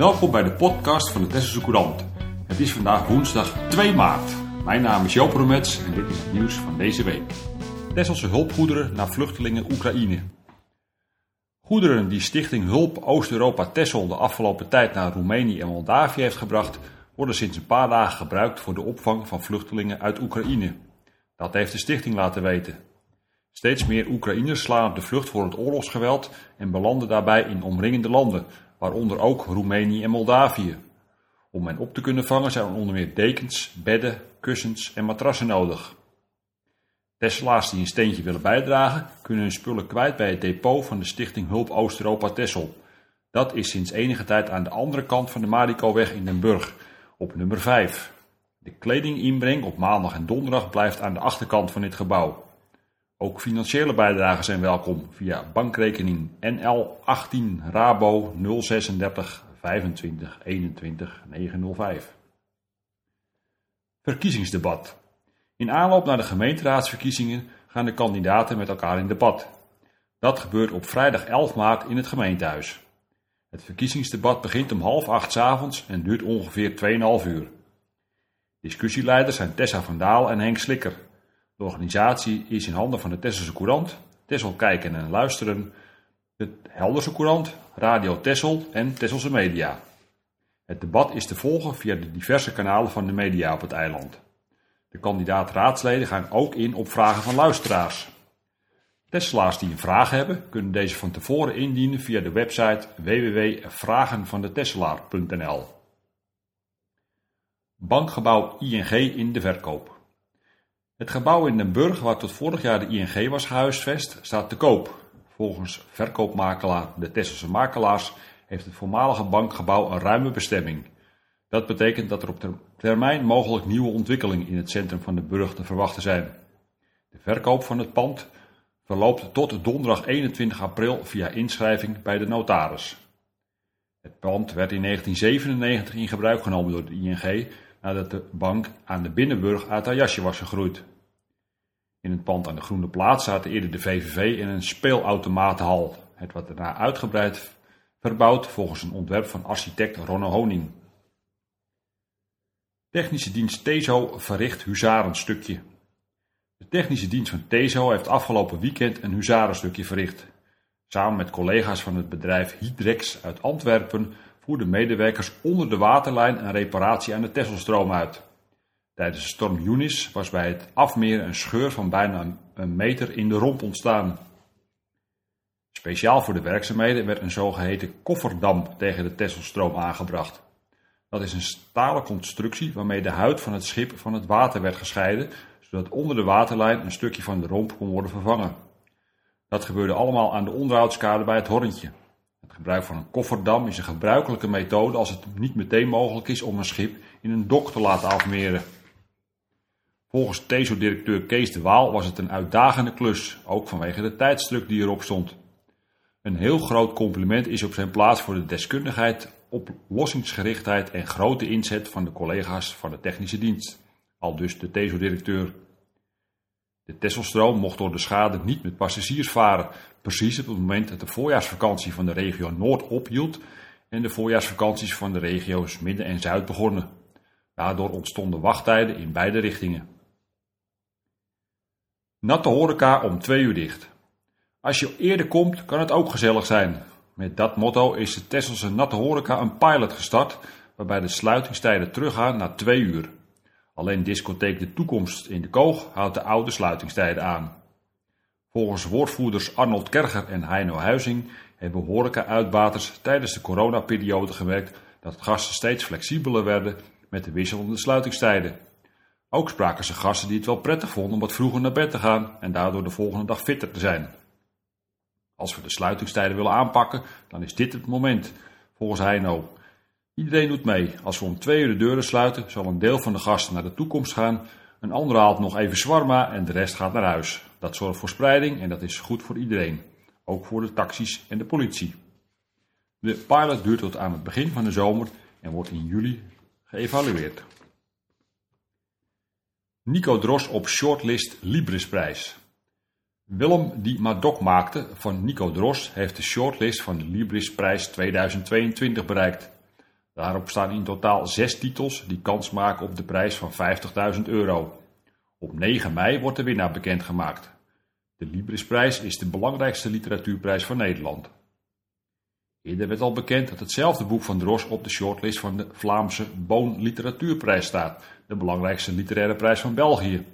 Welkom bij de podcast van de Tesselse Courant. Het is vandaag woensdag 2 maart. Mijn naam is Joop Romets en dit is het nieuws van deze week. Tesselse hulpgoederen naar vluchtelingen Oekraïne. Goederen die Stichting Hulp Oost-Europa Tessel de afgelopen tijd naar Roemenië en Moldavië heeft gebracht, worden sinds een paar dagen gebruikt voor de opvang van vluchtelingen uit Oekraïne. Dat heeft de stichting laten weten. Steeds meer Oekraïners slaan op de vlucht voor het oorlogsgeweld en belanden daarbij in omringende landen, waaronder ook Roemenië en Moldavië. Om hen op te kunnen vangen zijn er onder meer dekens, bedden, kussens en matrassen nodig. Tesselaars die een steentje willen bijdragen, kunnen hun spullen kwijt bij het depot van de Stichting Hulp Oost-Europa Tessel. Dat is sinds enige tijd aan de andere kant van de Marikoweg in Den Burg, op nummer 5. De kledinginbreng op maandag en donderdag blijft aan de achterkant van dit gebouw. Ook financiële bijdragen zijn welkom via bankrekening NL18 Rabo 036 25 21 905. Verkiezingsdebat. In aanloop naar de gemeenteraadsverkiezingen gaan de kandidaten met elkaar in debat. Dat gebeurt op vrijdag 11 maart in het gemeentehuis. Het verkiezingsdebat begint om half acht avonds en duurt ongeveer 2,5 uur. Discussieleiders zijn Tessa van Daal en Henk Slikker. De organisatie is in handen van de Tesselse Courant, Tessel Kijken en Luisteren, de Helderse Courant, Radio Tessel en Tesselse Media. Het debat is te volgen via de diverse kanalen van de media op het eiland. De kandidaat-raadsleden gaan ook in op vragen van luisteraars. Tesselaars die een vraag hebben, kunnen deze van tevoren indienen via de website www.vragenvandetesselaar.nl. Bankgebouw ING in de verkoop. Het gebouw in Den Burg, waar tot vorig jaar de ING was gehuisvest, staat te koop. Volgens verkoopmakelaar De Tesselse Makelaars heeft het voormalige bankgebouw een ruime bestemming. Dat betekent dat er op termijn mogelijk nieuwe ontwikkelingen in het centrum van de Burg te verwachten zijn. De verkoop van het pand verloopt tot donderdag 21 april via inschrijving bij de notaris. Het pand werd in 1997 in gebruik genomen door de ING nadat de bank aan de Binnenburg uit haar jasje was gegroeid. In het pand aan de Groene Plaats zaten eerder de VVV en een speelautomatenhal. Het werd daarna uitgebreid verbouwd volgens een ontwerp van architect Ronno Honing. Technische dienst TESO verricht huzarenstukje. De technische dienst van TESO heeft afgelopen weekend een huzarenstukje verricht. Samen met collega's van het bedrijf Hydrex uit Antwerpen voerden medewerkers onder de waterlijn een reparatie aan de Tesselstroom uit. Tijdens de storm Eunice was bij het afmeren een scheur van bijna een meter in de romp ontstaan. Speciaal voor de werkzaamheden werd een zogeheten kofferdam tegen de Tesselstroom aangebracht. Dat is een stalen constructie waarmee de huid van het schip van het water werd gescheiden, zodat onder de waterlijn een stukje van de romp kon worden vervangen. Dat gebeurde allemaal aan de onderhoudskade bij het Horntje. Het gebruik van een kofferdam is een gebruikelijke methode als het niet meteen mogelijk is om een schip in een dok te laten afmeren. Volgens TESO-directeur Kees de Waal was het een uitdagende klus, ook vanwege de tijdsdruk die erop stond. Een heel groot compliment is op zijn plaats voor de deskundigheid, oplossingsgerichtheid en grote inzet van de collega's van de technische dienst, al dus de TESO-directeur. De Tesselstroom mocht door de schade niet met passagiers varen, precies op het moment dat de voorjaarsvakantie van de regio Noord ophield en de voorjaarsvakanties van de regio's Midden en Zuid begonnen. Daardoor ontstonden wachttijden in beide richtingen. Natte horeca om twee uur dicht. Als je eerder komt, kan het ook gezellig zijn. Met dat motto is de Tesselse Natte Horeca een pilot gestart, waarbij de sluitingstijden teruggaan naar twee uur. Alleen discotheek De Toekomst in de Koog houdt de oude sluitingstijden aan. Volgens woordvoerders Arnold Kerger en Heino Huizing hebben horeca-uitbaters tijdens de coronaperiode gewerkt dat gasten steeds flexibeler werden met de wisselende sluitingstijden. Ook spraken ze gasten die het wel prettig vonden om wat vroeger naar bed te gaan en daardoor de volgende dag fitter te zijn. Als we de sluitingstijden willen aanpakken, dan is dit het moment, volgens Heino. Iedereen doet mee. Als we om twee uur de deuren sluiten, zal een deel van de gasten naar de toekomst gaan, een ander haalt nog even zwarma en de rest gaat naar huis. Dat zorgt voor spreiding en dat is goed voor iedereen, ook voor de taxis en de politie. De pilot duurt tot aan het begin van de zomer en wordt in juli geëvalueerd. Nico Dros op shortlist Librisprijs. Willem die Madok maakte van Nico Dros heeft de shortlist van de Librisprijs 2022 bereikt. Daarop staan in totaal zes titels die kans maken op de prijs van 50.000 euro. Op 9 mei wordt de winnaar bekendgemaakt. De Librisprijs is de belangrijkste literatuurprijs van Nederland. Eerder werd al bekend dat hetzelfde boek van Dros op de shortlist van de Vlaamse Boon Literatuurprijs staat, de belangrijkste literaire prijs van België.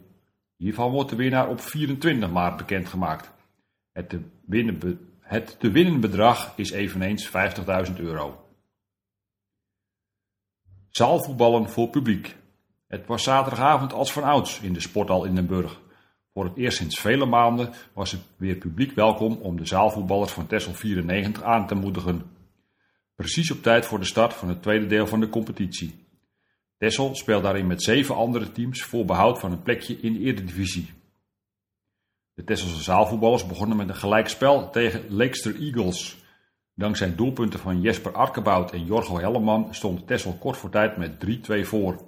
Hiervan wordt de winnaar op 24 maart bekendgemaakt. Het te winnen, het te winnen bedrag is eveneens 50.000 euro. Zaalvoetballen voor publiek. Het was zaterdagavond als van ouds in de sporthal in Den Burg. Voor het eerst sinds vele maanden was er weer publiek welkom om de zaalvoetballers van Tessel 94 aan te moedigen. Precies op tijd voor de start van het tweede deel van de competitie. Tessel speelt daarin met zeven andere teams voor behoud van een plekje in de Eredivisie. De Tesselse zaalvoetballers begonnen met een gelijkspel tegen Leekster Eagles. Dankzij doelpunten van Jesper Arkebout en Jorgo Helleman stond Tessel kort voor tijd met 3-2 voor.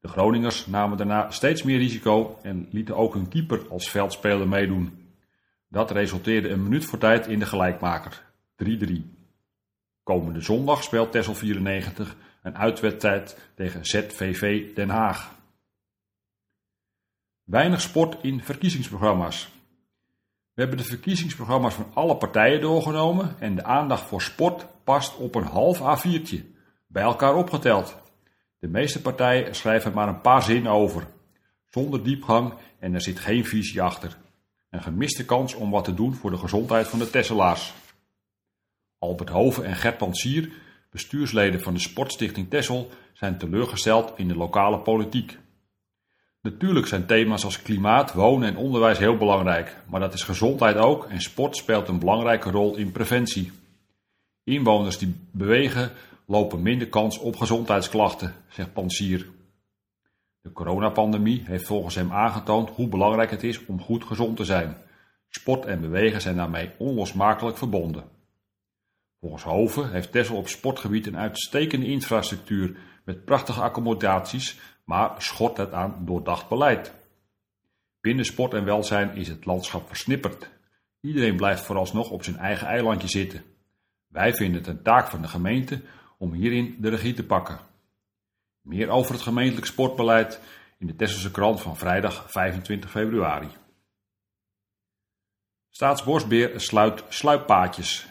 De Groningers namen daarna steeds meer risico en lieten ook hun keeper als veldspeler meedoen. Dat resulteerde een minuut voor tijd in de gelijkmaker, 3-3. Komende zondag speelt Tessel 94 een uitwedstrijd tegen ZVV Den Haag. Weinig sport in verkiezingsprogramma's. We hebben de verkiezingsprogramma's van alle partijen doorgenomen en de aandacht voor sport past op een half A4'tje, bij elkaar opgeteld. De meeste partijen schrijven maar een paar zinnen over, zonder diepgang en er zit geen visie achter. Een gemiste kans om wat te doen voor de gezondheid van de Tesselaars. Albert Hoven en Gert Pansier, bestuursleden van de Sportstichting Tessel, zijn teleurgesteld in de lokale politiek. Natuurlijk zijn thema's als klimaat, wonen en onderwijs heel belangrijk, maar dat is gezondheid ook en sport speelt een belangrijke rol in preventie. Inwoners die bewegen lopen minder kans op gezondheidsklachten, zegt Pansier. De coronapandemie heeft volgens hem aangetoond hoe belangrijk het is om goed gezond te zijn. Sport en bewegen zijn daarmee onlosmakelijk verbonden. Volgens Hoven heeft Tessel op sportgebied een uitstekende infrastructuur met prachtige accommodaties, maar schort het aan doordacht beleid. Binnen sport en welzijn is het landschap versnipperd. Iedereen blijft vooralsnog op zijn eigen eilandje zitten. Wij vinden het een taak van de gemeente om hierin de regie te pakken. Meer over het gemeentelijk sportbeleid in de Tesselse krant van vrijdag 25 februari. Staatsbosbeheer sluit sluippaadjes.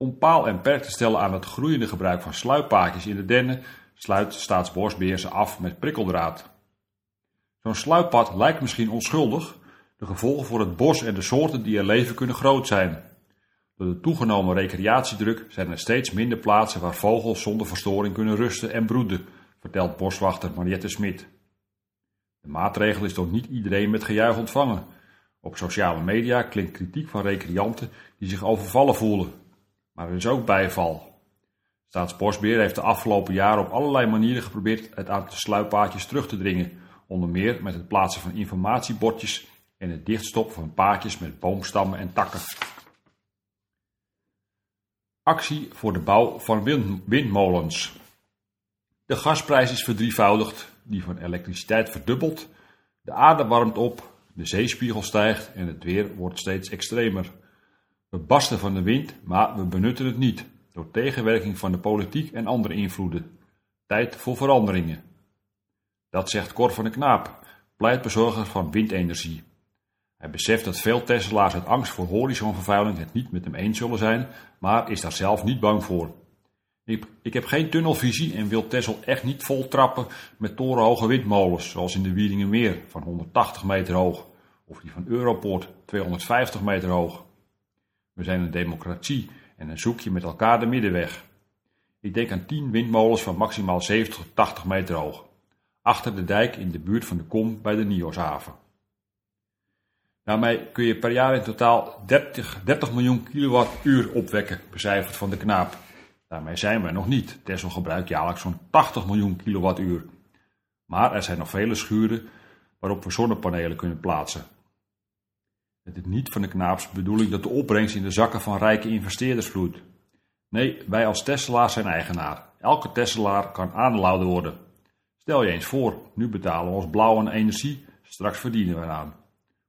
Om paal en perk te stellen aan het groeiende gebruik van sluippaadjes in de dennen, sluit Staatsbosbeheer ze af met prikkeldraad. Zo'n sluippad lijkt misschien onschuldig, de gevolgen voor het bos en de soorten die er leven kunnen groot zijn. Door de toegenomen recreatiedruk zijn er steeds minder plaatsen waar vogels zonder verstoring kunnen rusten en broeden, vertelt boswachter Mariette Smit. De maatregel is door niet iedereen met gejuich ontvangen. Op sociale media klinkt kritiek van recreanten die zich overvallen voelen. Maar er is ook bijval. Staatsbosbeheer heeft de afgelopen jaren op allerlei manieren geprobeerd het aantal sluippaadjes terug te dringen, onder meer met het plaatsen van informatiebordjes en het dichtstoppen van paadjes met boomstammen en takken. Actie voor de bouw van windmolens. De gasprijs is verdrievoudigd, die van elektriciteit verdubbeld, de aarde warmt op, de zeespiegel stijgt en het weer wordt steeds extremer. We barsten van de wind, maar we benutten het niet, door tegenwerking van de politiek en andere invloeden. Tijd voor veranderingen. Dat zegt Cor van de Knaap, pleitbezorger van windenergie. Hij beseft dat veel Tesla's uit angst voor horizonvervuiling het niet met hem eens zullen zijn, maar is daar zelf niet bang voor. Ik, ik heb geen tunnelvisie en wil Tessel echt niet vol trappen met torenhoge windmolens, zoals in de Wiedingenmeer van 180 meter hoog, of die van Europoort 250 meter hoog. We zijn een democratie en dan zoek je met elkaar de middenweg. Ik denk aan 10 windmolens van maximaal 70 tot 80 meter hoog, achter de dijk in de buurt van de Kom bij de Nioshaven. Daarmee kun je per jaar in totaal 30, 30 miljoen kilowattuur opwekken, becijferd van de knaap. Daarmee zijn we nog niet. Tesla gebruikt jaarlijks zo'n 80 miljoen kilowattuur. Maar er zijn nog vele schuren waarop we zonnepanelen kunnen plaatsen. Het is niet van de knaaps bedoeling dat de opbrengst in de zakken van rijke investeerders vloeit. Nee, wij als Tesla's zijn eigenaar. Elke Teslaar kan aangehouden worden. Stel je eens voor, nu betalen we ons blauw aan energie, straks verdienen we eraan.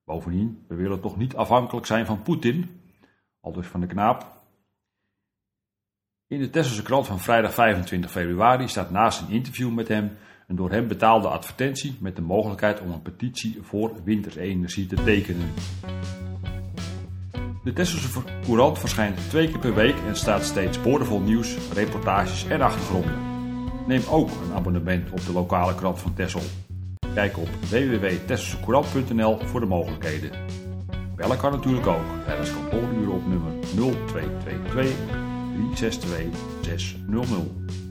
Bovendien, we willen toch niet afhankelijk zijn van Poetin? Aldus van de knaap. In de Tesselse krant van vrijdag 25 februari staat naast een interview met hem een door hem betaalde advertentie met de mogelijkheid om een petitie voor winterenergie te tekenen. De Tesselse Courant verschijnt twee keer per week en staat steeds boordevol nieuws, reportages en achtergronden. Neem ook een abonnement op de lokale krant van Tessel. Kijk op www.tesselsecourant.nl voor de mogelijkheden. Bellen kan natuurlijk ook tijdens kantooruren op nummer 0222 362 600.